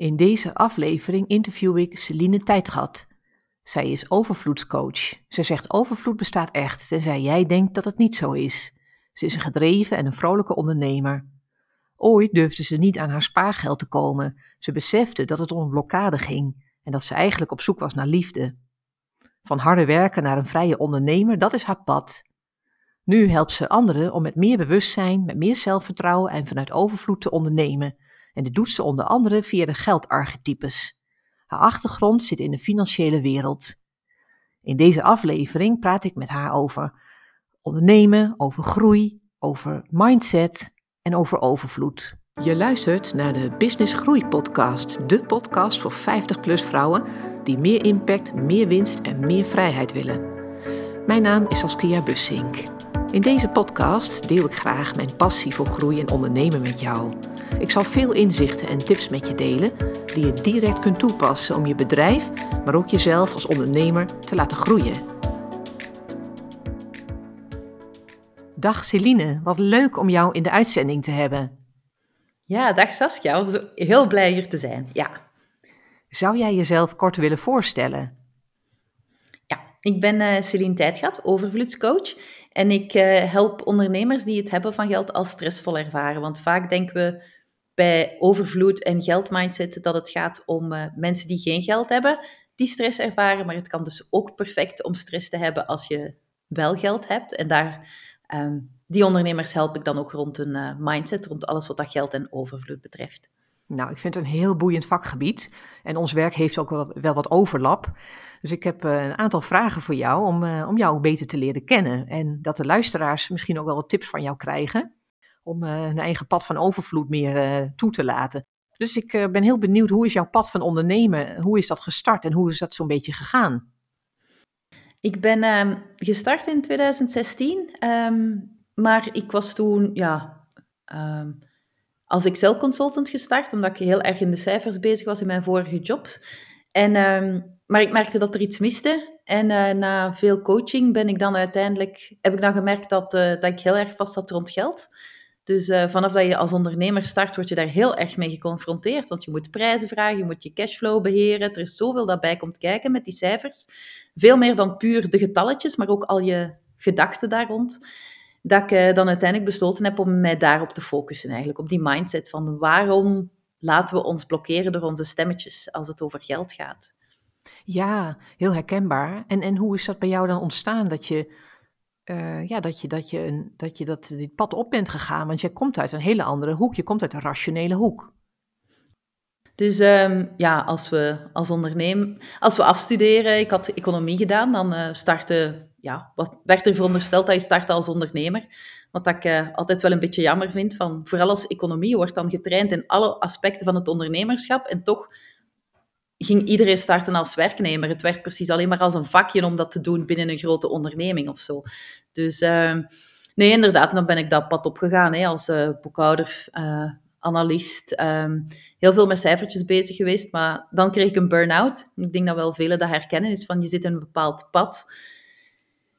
In deze aflevering interview ik Celine Tijdgat. Zij is overvloedscoach. Ze zegt overvloed bestaat echt, tenzij jij denkt dat het niet zo is. Ze is een gedreven en een vrolijke ondernemer. Ooit durfde ze niet aan haar spaargeld te komen. Ze besefte dat het om een blokkade ging en dat ze eigenlijk op zoek was naar liefde. Van harde werken naar een vrije ondernemer, dat is haar pad. Nu helpt ze anderen om met meer bewustzijn, met meer zelfvertrouwen en vanuit overvloed te ondernemen. En dit doet ze onder andere via de geldarchetypes. Haar achtergrond zit in de financiële wereld. In deze aflevering praat ik met haar over ondernemen, over groei, over mindset en over overvloed. Je luistert naar de Business Groei Podcast, de podcast voor 50-plus vrouwen die meer impact, meer winst en meer vrijheid willen. Mijn naam is Saskia Bussink. In deze podcast deel ik graag mijn passie voor groei en ondernemen met jou. Ik zal veel inzichten en tips met je delen die je direct kunt toepassen om je bedrijf, maar ook jezelf als ondernemer te laten groeien. Dag Celine, wat leuk om jou in de uitzending te hebben. Ja, dag Saskia, heel blij hier te zijn. Ja. Zou jij jezelf kort willen voorstellen? Ja, ik ben uh, Celine Tijdgat, overvloedscoach. En ik uh, help ondernemers die het hebben van geld als stressvol ervaren. Want vaak denken we bij overvloed en geldmindset dat het gaat om uh, mensen die geen geld hebben, die stress ervaren. Maar het kan dus ook perfect om stress te hebben als je wel geld hebt. En daar um, die ondernemers help ik dan ook rond een uh, mindset, rond alles wat dat geld en overvloed betreft. Nou, ik vind het een heel boeiend vakgebied. En ons werk heeft ook wel, wel wat overlap. Dus ik heb uh, een aantal vragen voor jou om, om jou beter te leren kennen. En dat de luisteraars misschien ook wel wat tips van jou krijgen. Om hun eigen pad van overvloed meer toe te laten. Dus ik ben heel benieuwd, hoe is jouw pad van ondernemen? Hoe is dat gestart en hoe is dat zo'n beetje gegaan? Ik ben uh, gestart in 2016. Um, maar ik was toen, ja, um, als Excel-consultant gestart, omdat ik heel erg in de cijfers bezig was in mijn vorige jobs. En, maar ik merkte dat er iets miste. En na veel coaching ben ik dan uiteindelijk, heb ik dan gemerkt dat, dat ik heel erg vast zat rond geld. Dus uh, vanaf dat je als ondernemer start, word je daar heel erg mee geconfronteerd. Want je moet prijzen vragen, je moet je cashflow beheren. Er is zoveel dat bij komt kijken met die cijfers. Veel meer dan puur de getalletjes, maar ook al je gedachten daar rond dat ik uh, dan uiteindelijk besloten heb om mij daarop te focussen, eigenlijk op die mindset van waarom laten we ons blokkeren door onze stemmetjes als het over geld gaat. Ja, heel herkenbaar. En, en hoe is dat bij jou dan ontstaan dat je, uh, ja, dat, je, dat, je een, dat je dat dit pad op bent gegaan? Want jij komt uit een hele andere hoek, je komt uit een rationele hoek. Dus um, ja, als we als ondernemer, als we afstuderen, ik had economie gedaan, dan uh, starten ja, wat werd er verondersteld dat je start als ondernemer. Wat ik uh, altijd wel een beetje jammer vind. Van, vooral als economie wordt dan getraind in alle aspecten van het ondernemerschap. En toch ging iedereen starten als werknemer. Het werd precies alleen maar als een vakje om dat te doen binnen een grote onderneming of zo. Dus uh, nee, inderdaad. Dan ben ik dat pad opgegaan hè, als uh, boekhouder, uh, analist. Um, heel veel met cijfertjes bezig geweest. Maar dan kreeg ik een burn-out. Ik denk dat wel velen dat herkennen. Is van je zit in een bepaald pad.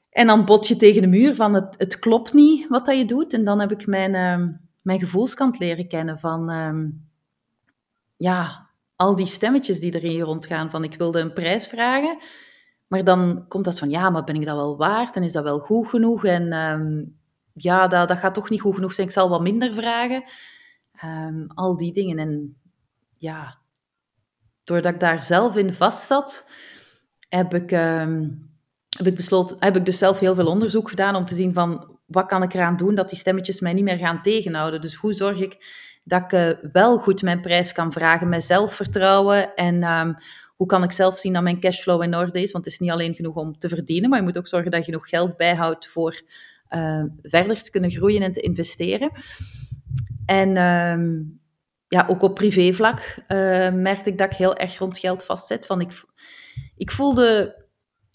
En dan bot je tegen de muur van het, het klopt niet wat dat je doet. En dan heb ik mijn, uh, mijn gevoelskant leren kennen van ja, al die stemmetjes die er in je rondgaan. Van ik wilde een prijs vragen, maar dan komt dat van ja, maar ben ik dat wel waard? En is dat wel goed genoeg? En uh, ja, dat, dat gaat toch niet goed genoeg zijn. Ik zal wat minder vragen. Ehm, al die dingen. En ja, doordat ik daar zelf in vast zat, heb ik heb ik besloten, heb ik dus zelf heel veel onderzoek gedaan om te zien van wat kan ik eraan doen dat die stemmetjes mij niet meer gaan tegenhouden. Dus hoe zorg ik dat ik uh, wel goed mijn prijs kan vragen met zelfvertrouwen en hoe kan ik zelf zien dat mijn cashflow in orde is? Want het is niet alleen genoeg om te verdienen, maar je moet ook zorgen dat je genoeg geld bijhoudt voor uh, verder te kunnen groeien en te investeren. En um, ja, ook op privévlak uh, merkte ik dat ik heel erg rond geld vastzet. Van ik, ik voelde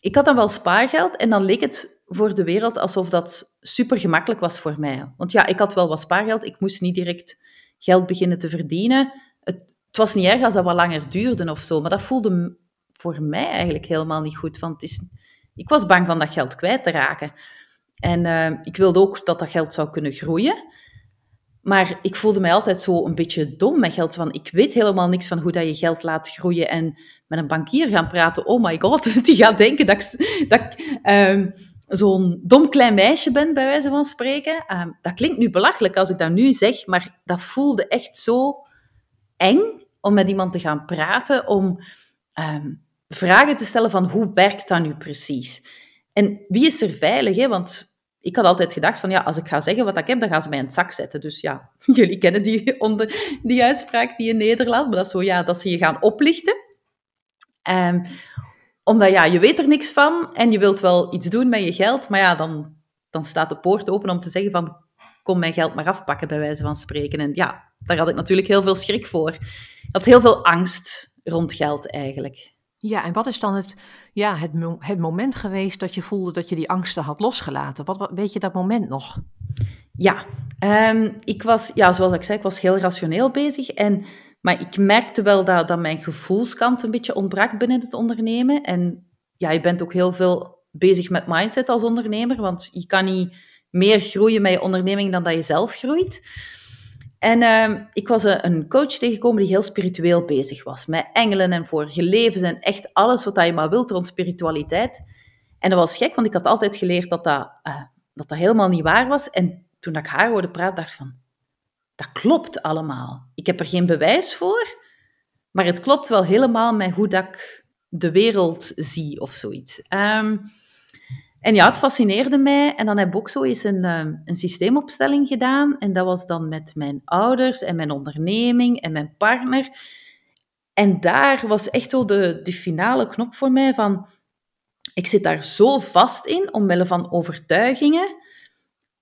ik had dan wel spaargeld en dan leek het voor de wereld alsof dat super gemakkelijk was voor mij. Want ja, ik had wel wat spaargeld, ik moest niet direct geld beginnen te verdienen. Het, was niet erg als dat wat langer duurde of zo, maar dat voelde voor mij eigenlijk helemaal niet goed. Want het is, ik was bang van dat geld kwijt te raken. En uh, ik wilde ook dat dat geld zou kunnen groeien. Maar ik voelde mij altijd zo een beetje dom met geld. Van, ik weet helemaal niks van hoe dat je geld laat groeien. En met een bankier gaan praten, oh my god, die gaat denken dat ik, dat ehm, zo'n dom klein meisje ben, bij wijze van spreken. Ehm, dat klinkt nu belachelijk als ik dat nu zeg, maar dat voelde echt zo eng om met iemand te gaan praten, om ehm, vragen te stellen van hoe werkt dat nu precies? En wie is er veilig? Hè? Want ik had altijd gedacht van ja, als ik ga zeggen wat ik heb, dan gaan ze mij in het zak zetten. Dus ja, jullie kennen die, onder, die uitspraak die in Nederland, maar dat is zo ja, dat ze je gaan oplichten. Um, omdat ja, je weet er niks van en je wilt wel iets doen met je geld, maar ja, dan, dan staat de poort open om te zeggen van kom mijn geld maar afpakken, bij wijze van spreken. En ja, daar had ik natuurlijk heel veel schrik voor. Had heel veel angst rond geld eigenlijk. Ja, en wat is dan het, ja, het, het moment geweest dat je voelde dat je die angsten had losgelaten? Wat, wat weet je dat moment nog? Ja, um, ik was, ja, zoals ik zei, ik was heel rationeel bezig. En, maar ik merkte wel dat, dat mijn gevoelskant een beetje ontbrak binnen het ondernemen. En ja, je bent ook heel veel bezig met mindset als ondernemer, want je kan niet meer groeien met je onderneming dan dat je zelf groeit. En uh, ik was een coach tegengekomen die heel spiritueel bezig was. Met engelen en vorige levens en echt alles wat je maar wilt rond spiritualiteit. En dat was gek, want ik had altijd geleerd dat dat, uh, dat, dat helemaal niet waar was. En toen ik haar hoorde praten, dacht ik van... Dat klopt allemaal. Ik heb er geen bewijs voor, maar het klopt wel helemaal met hoe dat ik de wereld zie of zoiets. Um, en ja, het fascineerde mij. En dan heb ik ook zo eens een, ehm, een systeemopstelling gedaan. En dat was dan met mijn ouders en mijn onderneming en mijn partner. En daar was echt zo de, de finale knop voor mij van... Ik zit daar zo vast in, omwille van overtuigingen.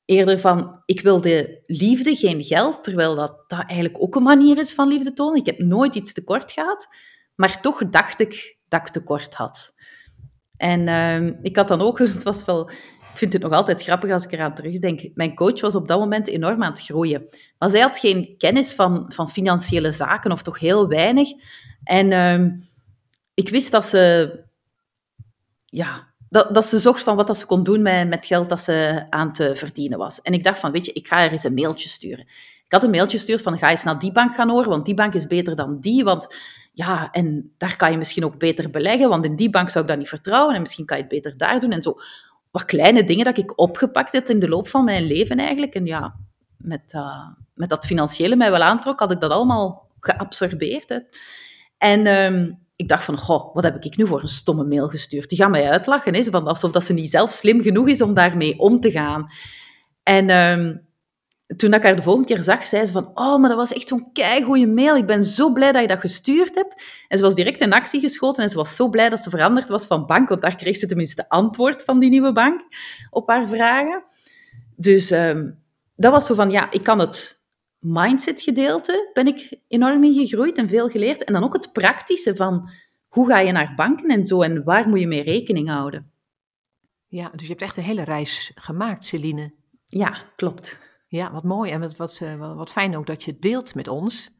Eerder van, ik wil de liefde, geen geld. Terwijl dat, dat eigenlijk ook een manier is van liefde tonen. Ik heb nooit iets tekort gehad. Maar toch dacht ik dat ik tekort had. En uh, ik had dan ook, het was wel, ik vind het nog altijd grappig als ik eraan terugdenk. Mijn coach was op dat moment enorm aan het groeien. Maar zij had geen kennis van, van financiële zaken, of toch heel weinig. En uh, ik wist dat ze, ja, dat, dat ze zocht van wat dat ze kon doen met, met geld dat ze aan te verdienen was. En ik dacht van, weet je, ik ga er eens een mailtje sturen. Ik had een mailtje gestuurd van, ga eens naar die bank gaan horen, want die bank is beter dan die, want ja, en daar kan je misschien ook beter beleggen, want in die bank zou ik dat niet vertrouwen en misschien kan je het beter daar doen. En zo wat kleine dingen dat ik opgepakt heb in de loop van mijn leven eigenlijk. En ja, met, uh, met dat financiële mij wel aantrok, had ik dat allemaal geabsorbeerd. Hè. En um, ik dacht van, goh, wat heb ik nu voor een stomme mail gestuurd? Die gaan mij uitlachen, hè, alsof dat ze niet zelf slim genoeg is om daarmee om te gaan. En um, toen ik haar de volgende keer zag, zei ze van, oh, maar dat was echt zo'n keigoeie mail. Ik ben zo blij dat je dat gestuurd hebt. En ze was direct in actie geschoten en ze was zo blij dat ze veranderd was van bank, want daar kreeg ze tenminste antwoord van die nieuwe bank op haar vragen. Dus um, dat was zo van, ja, ik kan het mindset gedeelte, ben ik enorm in gegroeid en veel geleerd. En dan ook het praktische van, hoe ga je naar banken en zo en waar moet je mee rekening houden. Ja, dus je hebt echt een hele reis gemaakt, Celine. Ja, klopt. Ja, wat mooi en wat, wat, eh, wat fijn ook dat je deelt met ons.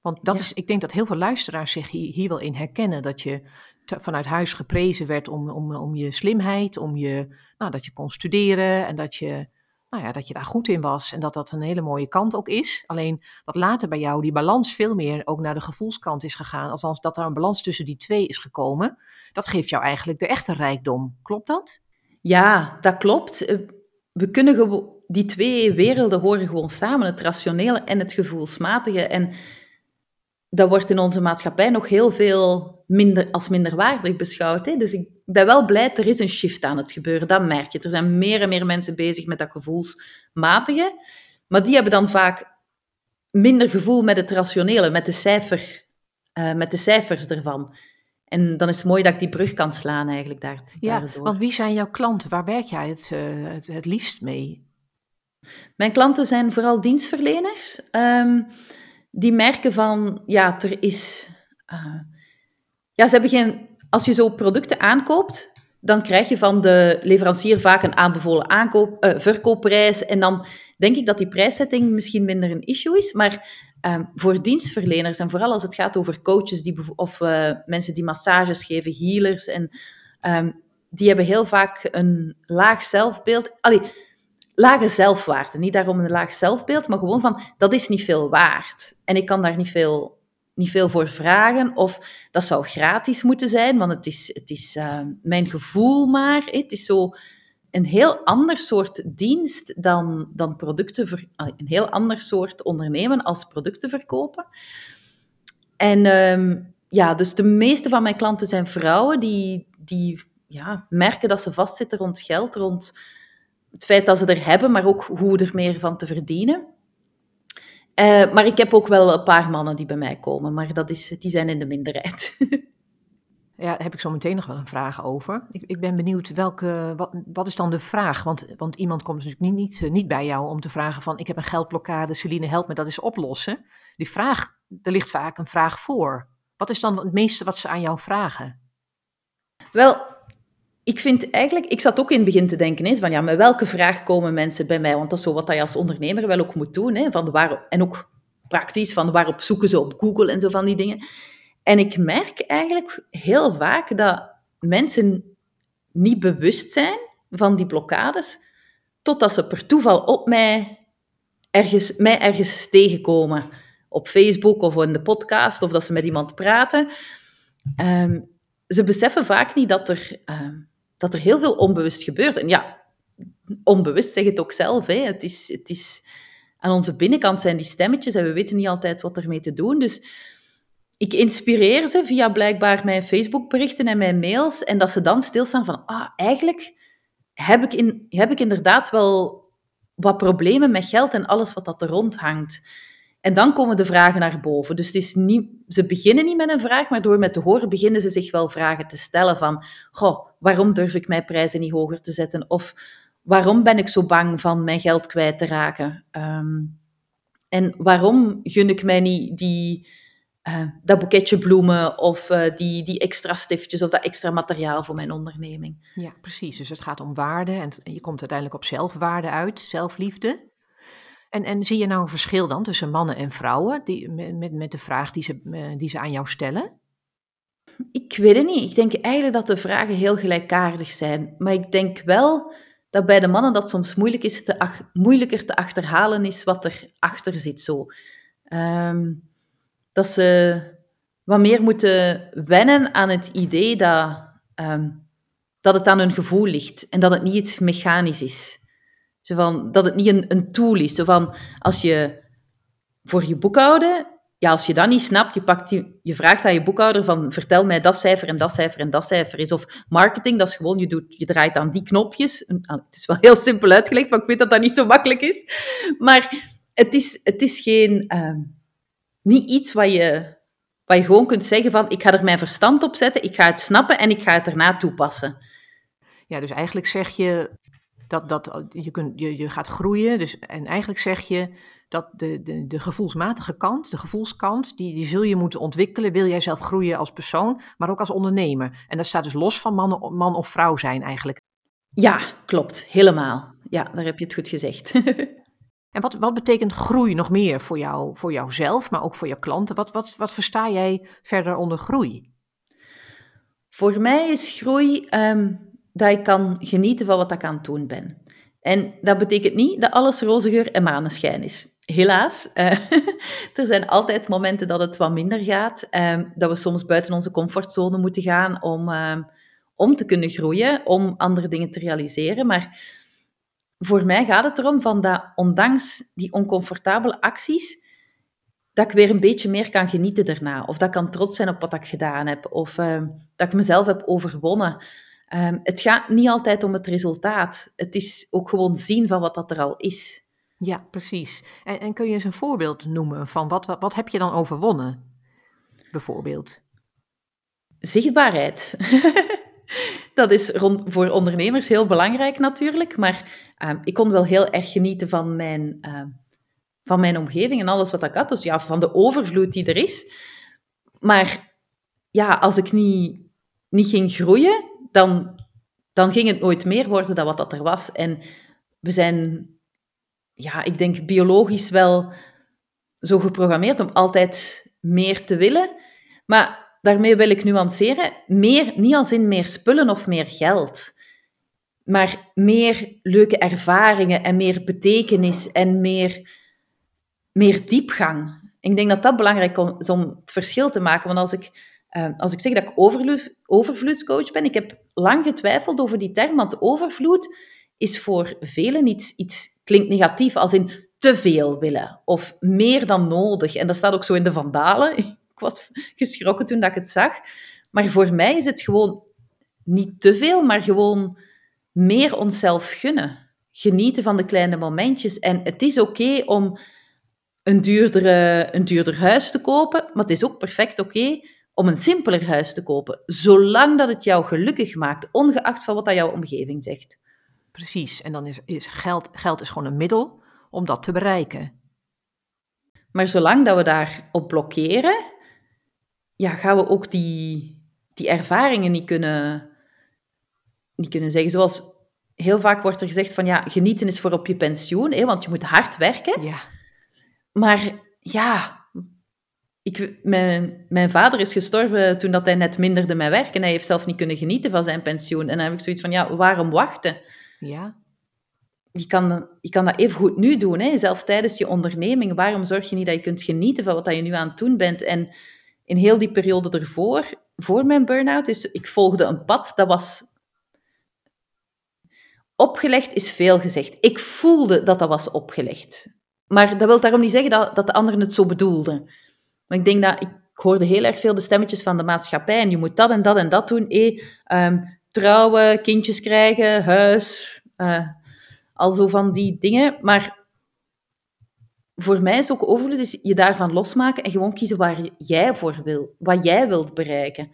Want dat is, ik denk dat heel veel luisteraars zich hier, hier wel in herkennen. Dat je vanuit huis geprezen werd om, om, om je slimheid, om je, nou, dat je kon studeren en dat je, nou ja, dat je daar goed in was. En dat dat een hele mooie kant ook is. Alleen dat later bij jou die balans veel meer ook naar de gevoelskant is gegaan. Althans, dat er een balans tussen die twee is gekomen. Dat geeft jou eigenlijk de echte rijkdom. Klopt dat? Ja, dat klopt. Eh, we kunnen gewoon die twee werelden horen gewoon samen, het rationele en het gevoelsmatige. En dat wordt in onze maatschappij nog heel veel minder, als minderwaardig beschouwd. Hè? Dus ik ben wel blij, er is een shift aan het gebeuren, dat merk je. Er zijn meer en meer mensen bezig met dat gevoelsmatige, maar die hebben dan vaak minder gevoel met het rationele, met de, cijfer, uh, met de cijfers ervan. En dan is het mooi dat ik die brug kan slaan eigenlijk daar, ja, want wie zijn jouw klanten? Waar werk jij het, uh, het, het liefst mee? Mijn klanten zijn vooral dienstverleners. Um, die merken van, ja, er is... Uh, ja, ze hebben geen... Als je zo producten aankoopt, dan krijg je van de leverancier vaak een aanbevolen aankoop, uh, verkoopprijs. En dan denk ik dat die prijszetting misschien minder een issue is. Maar um, voor dienstverleners, en vooral als het gaat over coaches die, of uh, mensen die massages geven, healers, en, um, die hebben heel vaak een laag zelfbeeld. Allee, lage zelfwaarde. Niet daarom een laag zelfbeeld, maar gewoon van, dat is niet veel waard. En ik kan daar niet veel, niet veel voor vragen. Of dat zou gratis moeten zijn, want het is, het is uh, mijn gevoel maar. Het is zo een heel ander soort dienst dan, dan producten... Een heel ander soort ondernemen als producten verkopen. En um, ja, dus de meeste van mijn klanten zijn vrouwen die, die ja, merken dat ze vastzitten rond geld, rond het feit dat ze er hebben, maar ook hoe er meer van te verdienen. Uh, maar ik heb ook wel een paar mannen die bij mij komen, maar dat is, die zijn in de minderheid. ja, daar heb ik zo meteen nog wel een vraag over. Ik, ik ben benieuwd, welke, wat, wat is dan de vraag? Want, want iemand komt natuurlijk niet, niet, niet bij jou om te vragen van... ik heb een geldblokkade, Celine, help me dat eens oplossen. Die vraag, er ligt vaak een vraag voor. Wat is dan het meeste wat ze aan jou vragen? Wel, ik vind eigenlijk, ik zat ook in het begin te denken eens van ja, met welke vraag komen mensen bij mij? Want dat is zo wat je als ondernemer wel ook moet doen. Hè, van waar, en ook praktisch, van waarop zoeken ze op Google en zo van die dingen. En ik merk eigenlijk heel vaak dat mensen niet bewust zijn van die blokkades, totdat ze per toeval op mij ergens, mij ergens tegenkomen. Op Facebook of in de podcast, of dat ze met iemand praten. Um, ze beseffen vaak niet dat er, uh, dat er heel veel onbewust gebeurt. En ja, onbewust zeg het ook zelf. Hè. Het, is, het is, aan onze binnenkant zijn die stemmetjes en we weten niet altijd wat ermee te doen. Dus ik inspireer ze via blijkbaar mijn Facebookberichten en mijn mails. En dat ze dan stilstaan van, ah, eigenlijk heb ik, in, heb ik inderdaad wel wat problemen met geld en alles wat dat er rond hangt. En dan komen de vragen naar boven. Dus het is niet, ze beginnen niet met een vraag, maar door met te horen beginnen ze zich wel vragen te stellen van, goh, waarom durf ik mijn prijzen niet hoger te zetten? Of waarom ben ik zo bang van mijn geld kwijt te raken? Um, en waarom gun ik mij niet die, uh, dat boeketje bloemen of uh, die, die extra stiftjes of dat extra materiaal voor mijn onderneming? Ja, precies. Dus het gaat om waarde en je komt uiteindelijk op zelfwaarde uit, zelfliefde. En, en zie je nou een verschil dan tussen mannen en vrouwen die, met, met de vraag die ze, eh, die ze aan jou stellen? Ik weet het niet. Ik denk eigenlijk dat de vragen heel gelijkaardig zijn. Maar ik denk wel dat bij de mannen dat soms moeilijk is te moeilijker te achterhalen is wat er achter zit. Zo. Um, dat ze wat meer moeten wennen aan het idee dat, um, dat het aan hun gevoel ligt en dat het niet iets mechanisch is. Van, dat het niet een, een tool is. Zo van, als je voor je boekhouden, ja, als je dat niet snapt, je, pakt je vraagt aan je boekhouder van vertel mij dat cijfer en dat cijfer en dat cijfer is. Of marketing, dat is gewoon, je, doet, je draait aan die knopjes. Het is wel heel simpel uitgelegd, maar ik weet dat dat niet zo makkelijk is. Maar het is, het is geen, uh, niet iets wat je, wat je gewoon kunt zeggen van ik ga er mijn verstand op zetten, ik ga het snappen en ik ga het erna toepassen. Ja, dus eigenlijk zeg je, dat, dat je, kunt, je, je gaat groeien. Dus, en eigenlijk zeg je dat de, de, de gevoelsmatige kant, de gevoelskant, die, die zul je moeten ontwikkelen. Wil jij zelf groeien als persoon, maar ook als ondernemer. En dat staat dus los van man, man of vrouw zijn eigenlijk. Ja, klopt. Helemaal. Ja, daar heb je het goed gezegd. en wat, wat betekent groei nog meer voor, jou, voor jouzelf, maar ook voor je klanten? Wat, wat, wat versta jij verder onder groei? Voor mij is groei um, dat ik kan genieten van wat ik aan het doen ben. En dat betekent niet dat alles roze geur en maneschijn is. Helaas. Uh, er zijn altijd momenten dat het wat minder gaat. Uh, dat we soms buiten onze comfortzone moeten gaan om, uh, om te kunnen groeien, om andere dingen te realiseren. Maar voor mij gaat het erom van dat ondanks die oncomfortabele acties, dat ik weer een beetje meer kan genieten daarna. Of dat ik kan trots zijn op wat ik gedaan heb. Of dat ik mezelf heb overwonnen. Um, het gaat niet altijd om het resultaat. Het is ook gewoon zien van wat dat er al is. Ja, precies. En, en kun je eens een voorbeeld noemen van wat, wat, wat heb je dan overwonnen, bijvoorbeeld? Zichtbaarheid. dat is rond, voor ondernemers heel belangrijk natuurlijk, maar um, ik kon wel heel erg genieten van mijn, uh, van mijn omgeving en alles wat ik had. Dus ja, van de overvloed die er is. Maar ja, als ik niet, niet ging groeien, dan, dan ging het nooit meer worden dan wat dat er was. En we zijn, ja, ik denk biologisch wel zo geprogrammeerd om altijd meer te willen. Maar daarmee wil ik nuanceren, meer, niet als in meer spullen of meer geld. maar meer leuke ervaringen en meer betekenis en meer, meer diepgang. Ik denk dat dat belangrijk is om het verschil te maken. Want als ik, uh, als ik zeg dat ik overvloedscoach ben, ik heb lang getwijfeld over die term, want overvloed is voor velen iets, iets klinkt negatief, als in te veel willen of meer dan nodig. En dat staat ook zo in de Vandalen. Ik was geschrokken toen dat ik het zag. Maar voor mij is het gewoon niet te veel, maar gewoon meer onszelf gunnen. Genieten van de kleine momentjes. En het is oké om een, duurdere, een duurder huis te kopen, maar het is ook perfect oké om een simpeler huis te kopen. Zolang dat het jou gelukkig maakt, ongeacht van wat dat jouw omgeving zegt. Precies, en dan is, is geld, geld is gewoon een middel om dat te bereiken. Maar zolang dat we daarop blokkeren, ja, gaan we ook die, die ervaringen niet kunnen, niet kunnen zeggen. Zoals heel vaak wordt er gezegd van ja, genieten is voor op je pensioen, hè, want je moet hard werken. Ja. Maar ja, ik, mijn, mijn vader is gestorven toen dat hij net minderde met werk en hij heeft zelf niet kunnen genieten van zijn pensioen. En dan heb ik zoiets van ja, waarom wachten? Ja. Je kan, je kan dat even goed nu doen, hè? zelf tijdens je onderneming. Waarom zorg je niet dat je kunt genieten van wat je nu aan het doen bent? En in heel die periode ervoor, voor mijn burn-out, is ik volgde een pad dat was opgelegd is veel gezegd. Ik voelde dat dat was opgelegd. Maar dat wil daarom niet zeggen dat, dat de anderen het zo bedoelden. Maar ik denk dat ik, hoorde heel erg veel de stemmetjes van de maatschappij. En je moet dat en dat en dat doen. Eh, um, trouwen, kindjes krijgen, huis, uh, al zo van die dingen. Maar voor mij is ook overvloed is je daarvan losmaken en gewoon kiezen waar jij voor wil, wat jij wilt bereiken.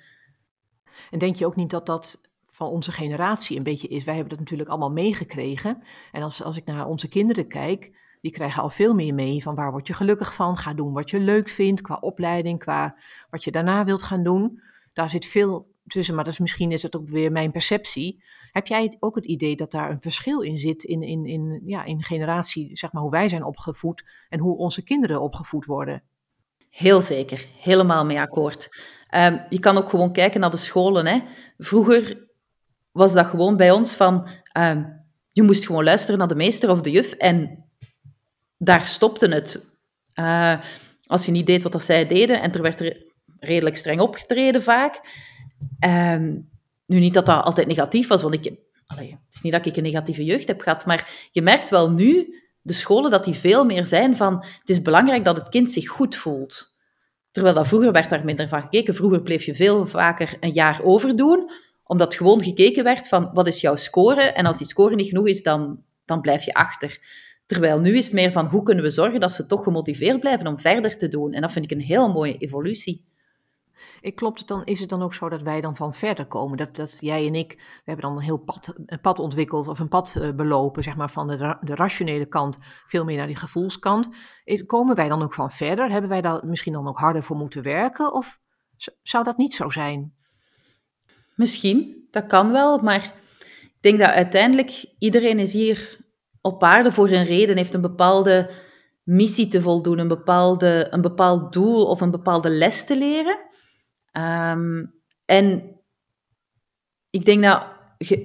En denk je ook niet dat dat van onze generatie een beetje is? Wij hebben dat natuurlijk allemaal meegekregen. En als, als ik naar onze kinderen kijk, die krijgen al veel meer mee van waar word je gelukkig van? Ga doen wat je leuk vindt qua opleiding, qua wat je daarna wilt gaan doen. Daar zit veel tussen, maar dat is, misschien is het ook weer mijn perceptie. Heb jij ook het idee dat daar een verschil in zit in, in, in, ja, in generatie, zeg maar, hoe wij zijn opgevoed en hoe onze kinderen opgevoed worden? Heel zeker, helemaal mee akkoord. Um, je kan ook gewoon kijken naar de scholen. Hè. Vroeger was dat gewoon bij ons van, um, je moest gewoon luisteren naar de meester of de juf en daar stopte het. Uh, als je niet deed wat zij deden, en er werd er redelijk streng opgetreden vaak, Um, nu niet dat dat altijd negatief was, want ik, het is niet dat ik een negatieve jeugd heb gehad, maar je merkt wel nu, de scholen, dat die veel meer zijn van, het is belangrijk dat het kind zich goed voelt. Terwijl dat vroeger werd daar minder van gekeken. Vroeger bleef je veel vaker een jaar overdoen, omdat gewoon gekeken werd van, wat is jouw score? En als die score niet genoeg is, dan, dan blijf je achter. Terwijl nu is het meer van, hoe kunnen we zorgen dat ze toch gemotiveerd blijven om verder te doen? En dat vind ik een heel mooie evolutie. Ik klopt het dan, is het dan ook zo dat wij dan van verder komen? Dat, dat jij en ik, we hebben dan een heel pad, een pad ontwikkeld of een pad uh, belopen, zeg maar, van de, de rationele kant veel meer naar die gevoelskant. Komen wij dan ook van verder? Hebben wij daar misschien dan ook harder voor moeten werken? Of zou dat niet zo zijn? Misschien, dat kan wel, maar ik denk dat uiteindelijk iedereen is hier op aarde voor een reden, heeft een bepaalde missie te voldoen, een, bepaalde, een bepaald doel of een bepaalde les te leren. Um, en ik denk dat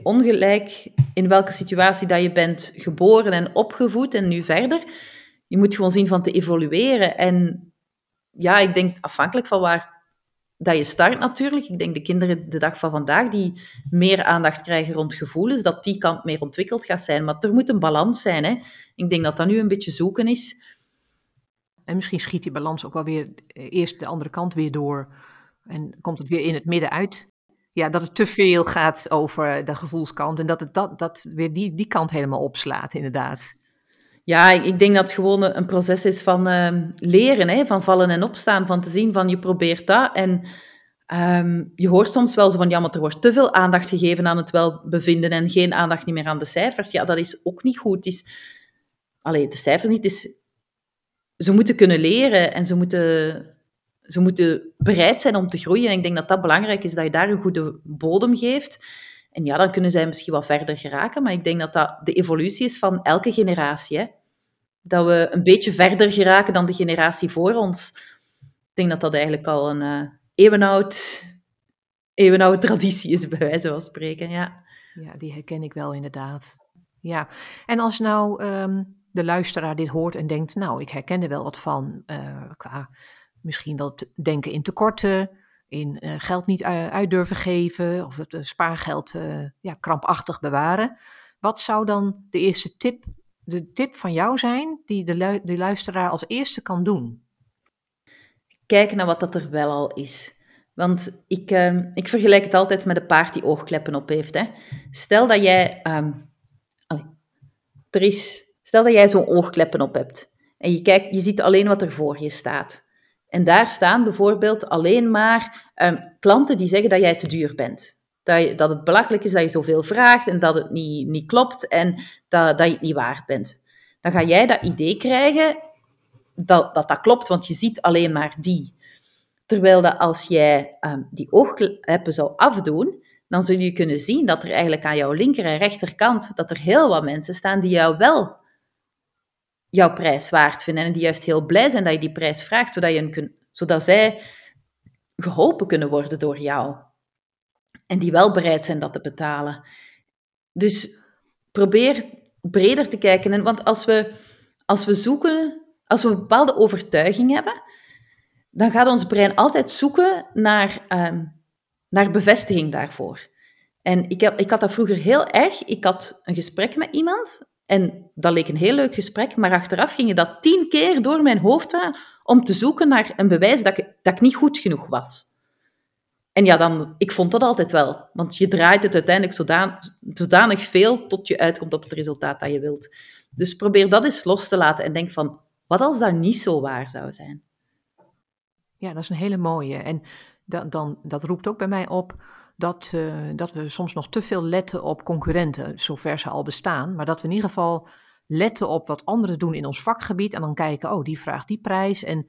ongelijk in welke situatie dat je bent geboren en opgevoed en nu verder, je moet gewoon zien van te evolueren. En ja, ik denk afhankelijk van waar dat je start natuurlijk. Ik denk de kinderen de dag van vandaag die meer aandacht krijgen rond gevoelens, dat die kant meer ontwikkeld gaat zijn. Maar er moet een balans zijn. Hè. Ik denk dat dat nu een beetje zoeken is. En misschien schiet die balans ook wel weer eerst de andere kant weer door. En komt het weer in het midden uit. Ja, dat het te veel gaat over de gevoelskant en dat het dat, dat weer die, die kant helemaal opslaat, inderdaad. Ja, ik denk dat het gewoon een proces is van uh, leren, hè, van vallen en opstaan, van te zien van je probeert dat en um, je hoort soms wel zo van ja, maar er wordt te veel aandacht gegeven aan het welbevinden en geen aandacht meer aan de cijfers. Ja, dat is ook niet goed. Het is, alleen de cijfer niet, is, ze moeten kunnen leren en ze moeten ze moeten bereid zijn om te groeien. En ik denk dat dat belangrijk is, dat je daar een goede bodem geeft. En ja, dan kunnen zij misschien wel verder geraken. Maar ik denk dat dat de evolutie is van elke generatie. Hè? Dat we een beetje verder geraken dan de generatie voor ons. Ik denk dat dat eigenlijk al een uh, eeuwenoud, eeuwenoude traditie is, bij wijze van spreken. Ja. Ja, die herken ik wel inderdaad. Ja, en als nou ehm, de luisteraar dit hoort en denkt, nou, ik herken er wel wat van, uh, qua misschien wel denken in tekorten, in uh, geld niet uit durven geven of het spaargeld ja, krampachtig bewaren. Wat zou dan de eerste tip, de tip van jou zijn die de, luisteraar als eerste kan doen? Kijken naar wat dat er wel al is. Want ik, uh, ik vergelijk het altijd met een paard die oogkleppen op heeft. Hè. Stel dat jij... Allez, er is, stel dat jij zo'n oogkleppen op hebt. En je, kijkt, je ziet alleen wat er voor je staat. En daar staan bijvoorbeeld alleen maar um, klanten die zeggen dat jij te duur bent. Dat, dat het belachelijk is dat je zoveel vraagt en dat het niet, niet klopt en dat, dat je het niet waard bent. Dan ga jij dat idee krijgen dat, dat dat klopt, want je ziet alleen maar die. Terwijl dat als jij um, die oogkleppen zou afdoen, dan zul je kunnen zien dat er eigenlijk aan jouw linker en rechterkant dat er heel wat mensen staan die jou wel jouw prijs waard vinden en die juist heel blij zijn dat je die prijs vraagt, zodat, je kun, zodat zij geholpen kunnen worden door jou. En die wel bereid zijn dat te betalen. Dus probeer breder te kijken. Want als we, als we zoeken, als we een bepaalde overtuiging hebben, dan gaat ons brein altijd zoeken naar, um, naar bevestiging daarvoor. En ik, heb, ik had dat vroeger heel erg. Ik had een gesprek met iemand en dat leek een heel leuk gesprek, maar achteraf ging dat tien keer door mijn hoofd aan om te zoeken naar een bewijs dat ik, dat ik niet goed genoeg was. En ja, dan, ik vond dat altijd wel, want je draait het uiteindelijk zodanig, veel tot je uitkomt op het resultaat dat je wilt. Dus probeer dat eens los te laten en denk van, wat als dat niet zo waar zou zijn? Ja, dat is een hele mooie. En dan, dan, dat roept ook bij mij op dat, uh, dat we soms nog te veel letten op concurrenten, zover ze al bestaan. Maar dat we in ieder geval letten op wat anderen doen in ons vakgebied. En dan kijken, oh, die vraagt die prijs. En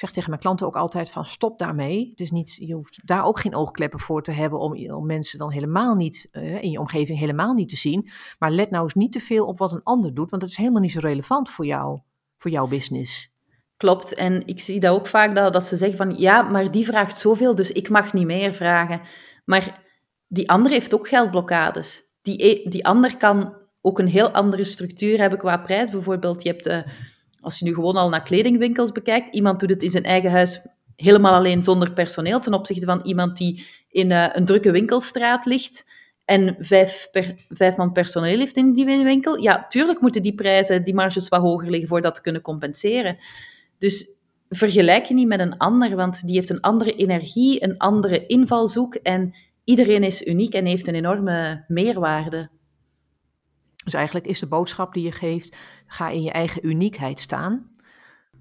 zeg tegen mijn klanten ook altijd van stop daarmee. Is niet, je hoeft daar ook geen oogkleppen voor te hebben om, om mensen dan helemaal niet uh, in je omgeving helemaal niet te zien. Maar let nou eens niet te veel op wat een ander doet, want dat is helemaal niet zo relevant voor jou, voor jouw business. Klopt. En ik zie dat ook vaak dat, dat ze zeggen van ja, maar die vraagt zoveel, dus ik mag niet meer vragen. Maar die ander heeft ook geldblokkades. Die, e, die ander kan ook een heel andere structuur hebben qua prijs. Bijvoorbeeld, je hebt, uh, als je nu gewoon al naar kledingwinkels bekijkt, iemand doet het in zijn eigen huis helemaal alleen zonder personeel, ten opzichte van iemand die in uh, een drukke winkelstraat ligt en vijf, per, man personeel heeft in die winkel. Ja, tuurlijk moeten die prijzen, die marges wat hoger liggen voor dat te kunnen compenseren. Dus vergelijk je niet met een ander, want die heeft een andere energie, een andere invalshoek en iedereen is uniek en heeft een enorme meerwaarde. Dus eigenlijk is de boodschap die je geeft, ga in je eigen uniekheid staan.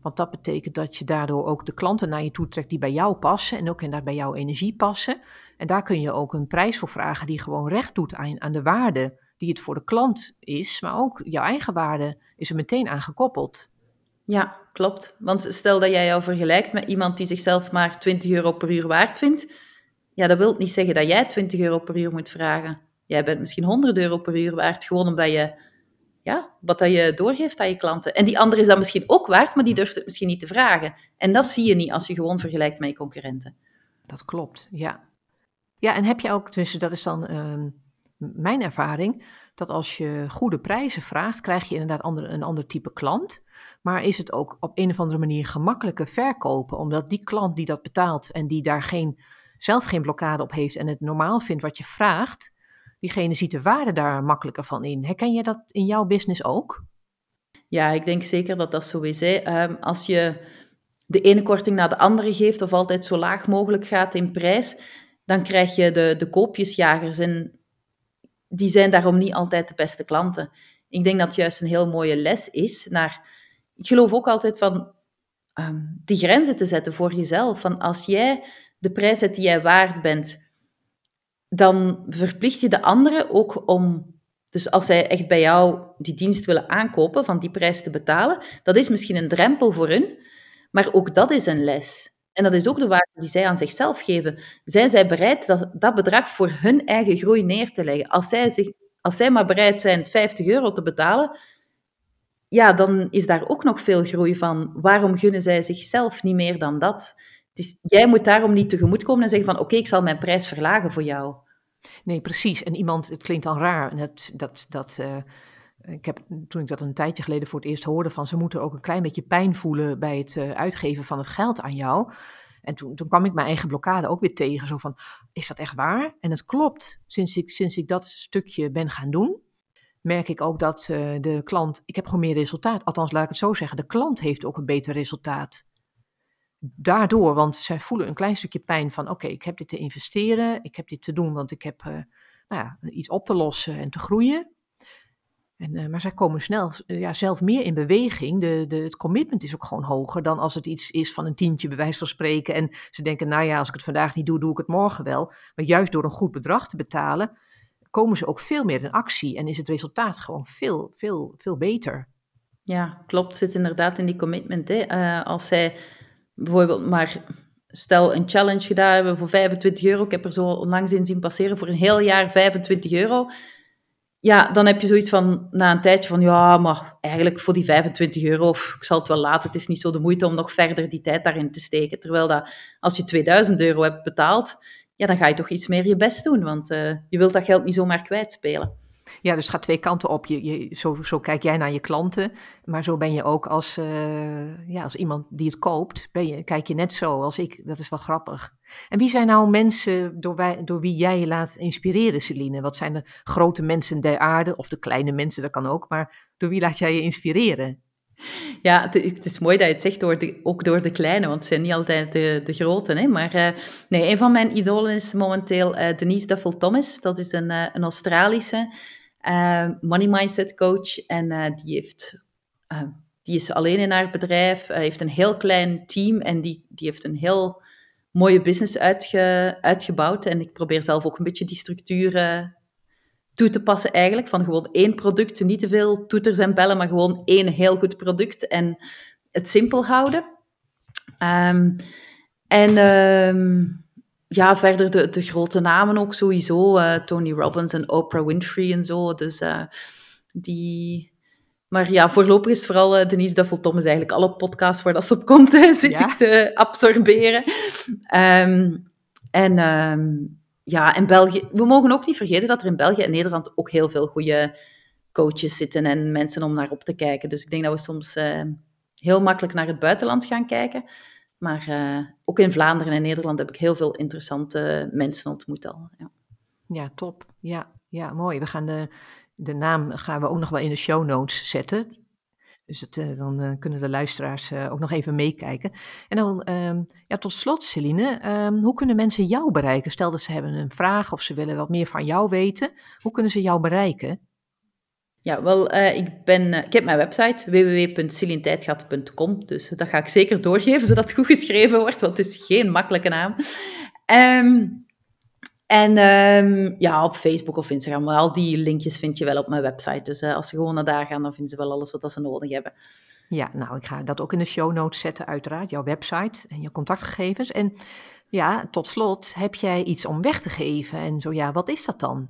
Want dat betekent dat je daardoor ook de klanten naar je toe trekt die bij jou passen en ook en bij jouw energie passen. En daar kun je ook een prijs voor vragen die gewoon recht doet aan, aan de waarde die het voor de klant is, maar ook jouw eigen waarde is er meteen aan gekoppeld. Ja, klopt. Want stel dat jij jou vergelijkt met iemand die zichzelf maar 20 euro per uur waard vindt, ja, dat wil niet zeggen dat jij 20 euro per uur moet vragen. Jij bent misschien 100 euro per uur waard, gewoon omdat je, ja, wat dat je doorgeeft aan je klanten. En die andere is dat misschien ook waard, maar die durft het misschien niet te vragen. En dat zie je niet als je gewoon vergelijkt met je concurrenten. Dat klopt, ja. Ja, en heb je ook, dus dat is dan uh, mijn ervaring, dat als je goede prijzen vraagt, krijg je inderdaad ander, een ander type klant. Maar is het ook op een of andere manier gemakkelijker verkopen, omdat die klant die dat betaalt en die daar geen, zelf geen blokkade op heeft en het normaal vindt wat je vraagt, diegene ziet de waarde daar makkelijker van in. Herken je dat in jouw business ook? Ja, ik denk zeker dat dat zo is. Ehm, als je de ene korting naar de andere geeft of altijd zo laag mogelijk gaat in prijs, dan krijg je de, de koopjesjagers en die zijn daarom niet altijd de beste klanten. Ik denk dat het juist een heel mooie les is naar ik geloof ook altijd van um, die grenzen te zetten voor jezelf. Van als jij de prijs zet die jij waard bent, dan verplicht je de anderen ook om. Dus als zij echt bij jou die dienst willen aankopen, van die prijs te betalen, dat is misschien een drempel voor hun, maar ook dat is een les. En dat is ook de waarde die zij aan zichzelf geven. Zijn zij bereid dat, dat bedrag voor hun eigen groei neer te leggen? Als zij, zich, als zij maar bereid zijn 50 euro te betalen, ja, dan is daar ook nog veel groei van. Waarom gunnen zij zichzelf niet meer dan dat? Dus jij moet daarom niet tegemoetkomen en zeggen van oké, ik zal mijn prijs verlagen voor jou. Nee, precies. En iemand, het klinkt dan raar, en dat, dat, dat, uh, ik heb, toen ik dat een tijdje geleden voor het eerst hoorde, van ze moeten ook een klein beetje pijn voelen bij het uh, uitgeven van het geld aan jou. En toen, toen kwam ik mijn eigen blokkade ook weer tegen, zo van, is dat echt waar? En het klopt, sinds ik, sinds ik dat stukje ben gaan doen, merk ik ook dat uh, de klant, ik heb gewoon meer resultaat. Althans, laat ik het zo zeggen, de klant heeft ook een beter resultaat. Daardoor, want zij voelen een klein stukje pijn van, oké, ik heb dit te investeren, ik heb dit te doen, want ik heb uh, nou ja, iets op te lossen en te groeien. En, uh, maar zij komen snel ja, zelf meer in beweging. De, de, het commitment is ook gewoon hoger dan als het iets is van een tientje, bij wijze van spreken. En ze denken, nou ja, als ik het vandaag niet doe, doe ik het morgen wel. Maar juist door een goed bedrag te betalen, komen ze ook veel meer in actie en is het resultaat gewoon veel, veel, veel beter. Ja, klopt. Zit inderdaad in die commitment. Hè. Als zij bijvoorbeeld maar, stel een challenge gedaan hebben voor 25 euro. Ik heb er zo onlangs in zien passeren voor een heel jaar 25 euro. Ja, dan heb je zoiets van, na een tijdje van, ja, maar eigenlijk voor die 25 euro, of ik zal het wel laten, het is niet zo de moeite om nog verder die tijd daarin te steken. Terwijl dat, als je 2000 euro hebt betaald, ja, dan ga je toch iets meer je best doen, want uh, je wilt dat geld niet zomaar kwijtspelen. Ja, dus het gaat twee kanten op. Je, je, zo, zo kijk jij naar je klanten, maar zo ben je ook als, uh, ja, als iemand die het koopt, ben je, kijk je net zo als ik. Dat is wel grappig. En wie zijn nou mensen door, wie jij je laat inspireren, Celine? Wat zijn de grote mensen der aarde, of de kleine mensen, dat kan ook, maar door wie laat jij je inspireren? Ja, het, is mooi dat je het zegt, door de, ook door de kleine, want het zijn niet altijd de, de grote. Hè? Maar uh, nee, een van mijn idolen is momenteel uh, Denise Duffel Thomas. Dat is een, een Australische money mindset coach. En die, heeft, die is alleen in haar bedrijf, heeft een heel klein team en die, die heeft een heel mooie business uitge, uitgebouwd. En ik probeer zelf ook een beetje die structuren toe te passen eigenlijk. Van gewoon één product, niet te veel toeters en bellen, maar gewoon één heel goed product en het simpel houden. Um, en ja, verder de, de grote namen ook sowieso. Uh, Tony Robbins en Oprah Winfrey en zo. Dus uh, die... Maar ja, voorlopig is het vooral uh, Denise Duffel Thomas eigenlijk. Alle podcasts waar dat ze op komt, zit ja. ik te absorberen. Um, en ja, in België, we mogen ook niet vergeten dat er in België en Nederland ook heel veel goede coaches zitten en mensen om naar op te kijken. Dus ik denk dat we soms heel makkelijk naar het buitenland gaan kijken. Maar uh, ook in Vlaanderen en Nederland heb ik heel veel interessante mensen ontmoet al. Ja, ja top. Ja, ja, mooi. We gaan de, de naam gaan we ook nog wel in de show notes zetten. Dus het, uh, dan uh, kunnen de luisteraars ook nog even meekijken. En dan um, ja, tot slot, Celine, um, hoe kunnen mensen jou bereiken? Stel dat ze hebben een vraag of ze willen wat meer van jou weten. Hoe kunnen ze jou bereiken? Ja, wel, ik, ben, ik heb mijn website www.cilintijdsgat.com, dus dat ga ik zeker doorgeven, zodat het goed geschreven wordt, want het is geen makkelijke naam. Um, en um, ja, op Facebook of Instagram. Maar al die linkjes vind je wel op mijn website. Dus uh, als ze gewoon naar daar gaan, dan vinden ze wel alles wat ze nodig hebben. Ja, nou, ik ga dat ook in de show notes zetten, uiteraard. Jouw website en je contactgegevens. En ja, tot slot, heb jij iets om weg te geven? En zo ja, wat is dat dan?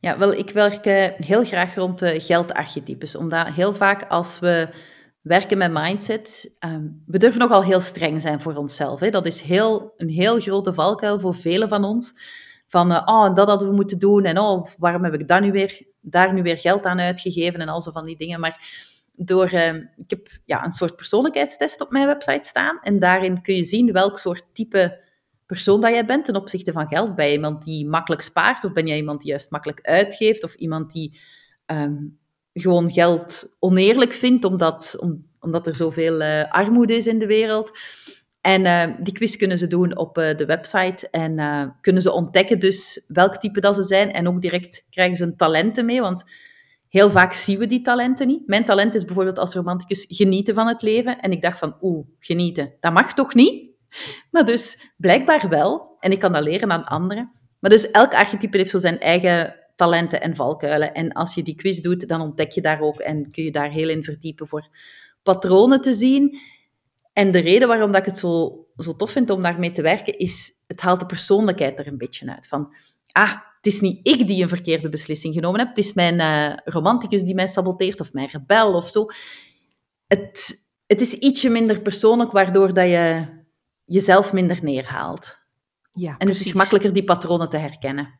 Ja, wel, ik werk uh, heel graag rond de geldarchetypes. Omdat heel vaak als we werken met mindset, um, we durven nogal heel streng zijn voor onszelf. Hè? Dat is heel, een heel grote valkuil voor velen van ons. Van, uh, oh, dat hadden we moeten doen en oh, waarom heb ik daar nu weer, daar nu weer geld aan uitgegeven en al zo van die dingen. Maar door, uh, ik heb ja, een soort persoonlijkheidstest op mijn website staan en daarin kun je zien welk soort type persoon dat jij bent ten opzichte van geld. Ben je iemand die makkelijk spaart of ben jij iemand die juist makkelijk uitgeeft of iemand die... Um, gewoon geld oneerlijk vindt, omdat, om, omdat er zoveel uh, armoede is in de wereld. En uh, die quiz kunnen ze doen op uh, de website en kunnen ze ontdekken dus welk type dat ze zijn. En ook direct krijgen ze hun talenten mee, want heel vaak zien we die talenten niet. Mijn talent is bijvoorbeeld als romanticus genieten van het leven. En ik dacht van, oeh, genieten, dat mag toch niet? Maar dus blijkbaar wel. En ik kan dat leren aan anderen. Maar dus elk archetype heeft zo zijn eigen talenten en valkuilen. En als je die quiz doet, dan ontdek je daar ook en kun je daar heel in verdiepen voor patronen te zien. En de reden waarom dat ik het zo, zo tof vind om daarmee te werken, is het haalt de persoonlijkheid er een beetje uit. Van, ah, het is niet ik die een verkeerde beslissing genomen heb, het is mijn uh, romanticus die mij saboteert, of mijn rebel of zo. Het, het is ietsje minder persoonlijk, waardoor dat je jezelf minder neerhaalt. Ja, en het is makkelijker die patronen te herkennen.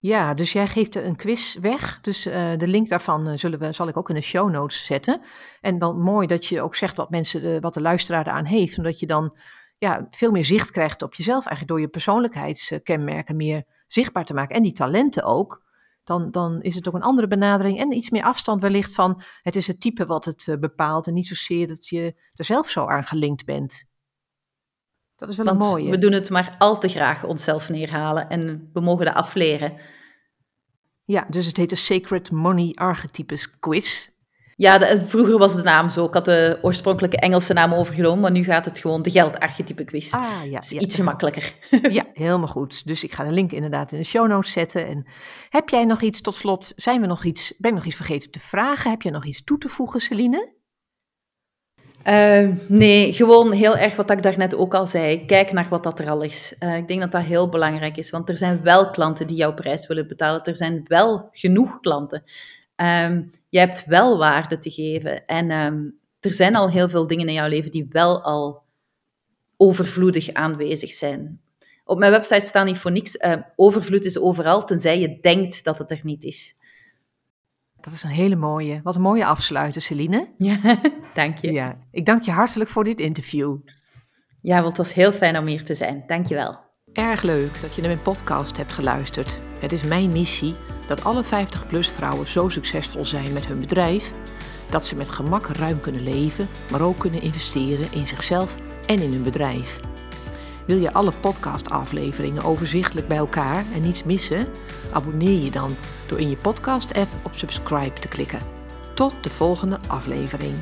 Ja, dus jij geeft een quiz weg. Dus uh, de link daarvan uh, zullen we, zal ik ook in de show notes zetten. En dan mooi dat je ook zegt wat, mensen, uh, wat de luisteraar eraan heeft. Omdat je dan ja, veel meer zicht krijgt op jezelf. Eigenlijk door je persoonlijkheidskenmerken meer zichtbaar te maken. En die talenten ook. Dan, dan is het ook een andere benadering en iets meer afstand wellicht van het is het type wat het bepaalt. En niet zozeer dat je er zelf zo aan gelinkt bent. Dat is wel Want een mooie. we doen het maar al te graag onszelf neerhalen en we mogen dat afleren. Ja, dus het heet de Sacred Money Archetypes Quiz. Ja, de, vroeger was de naam zo. Ik had de oorspronkelijke Engelse naam overgenomen, maar nu gaat het gewoon de geldarchetype quiz. Ah, ja. Is iets gemakkelijker. Ja, helemaal goed. Dus ik ga de link inderdaad in de show notes zetten. En heb jij nog iets tot slot? Zijn we nog iets, ben ik nog iets vergeten te vragen? Heb je nog iets toe te voegen, Celine? Uh, nee, gewoon heel erg wat ik daarnet ook al zei. Kijk naar wat dat er al is. Uh, ik denk dat dat heel belangrijk is, want er zijn wel klanten die jouw prijs willen betalen. Er zijn wel genoeg klanten. Um, je hebt wel waarde te geven. En um, er zijn al heel veel dingen in jouw leven die wel al overvloedig aanwezig zijn. Op mijn website staan niet voor niks. Uh, overvloed is overal, tenzij je denkt dat het er niet is. Dat is een hele mooie. Wat een mooie afsluiter, Celine. Ja, dank je. Ja, ik dank je hartelijk voor dit interview. Ja, want het was heel fijn om hier te zijn. Dank je wel. Erg leuk dat je naar mijn podcast hebt geluisterd. Het is mijn missie dat alle 50-plus vrouwen zo succesvol zijn met hun bedrijf dat ze met gemak ruim kunnen leven, maar ook kunnen investeren in zichzelf en in hun bedrijf. Wil je alle podcastafleveringen overzichtelijk bij elkaar en niets missen? Abonneer je dan door in je podcast-app op subscribe te klikken. Tot de volgende aflevering.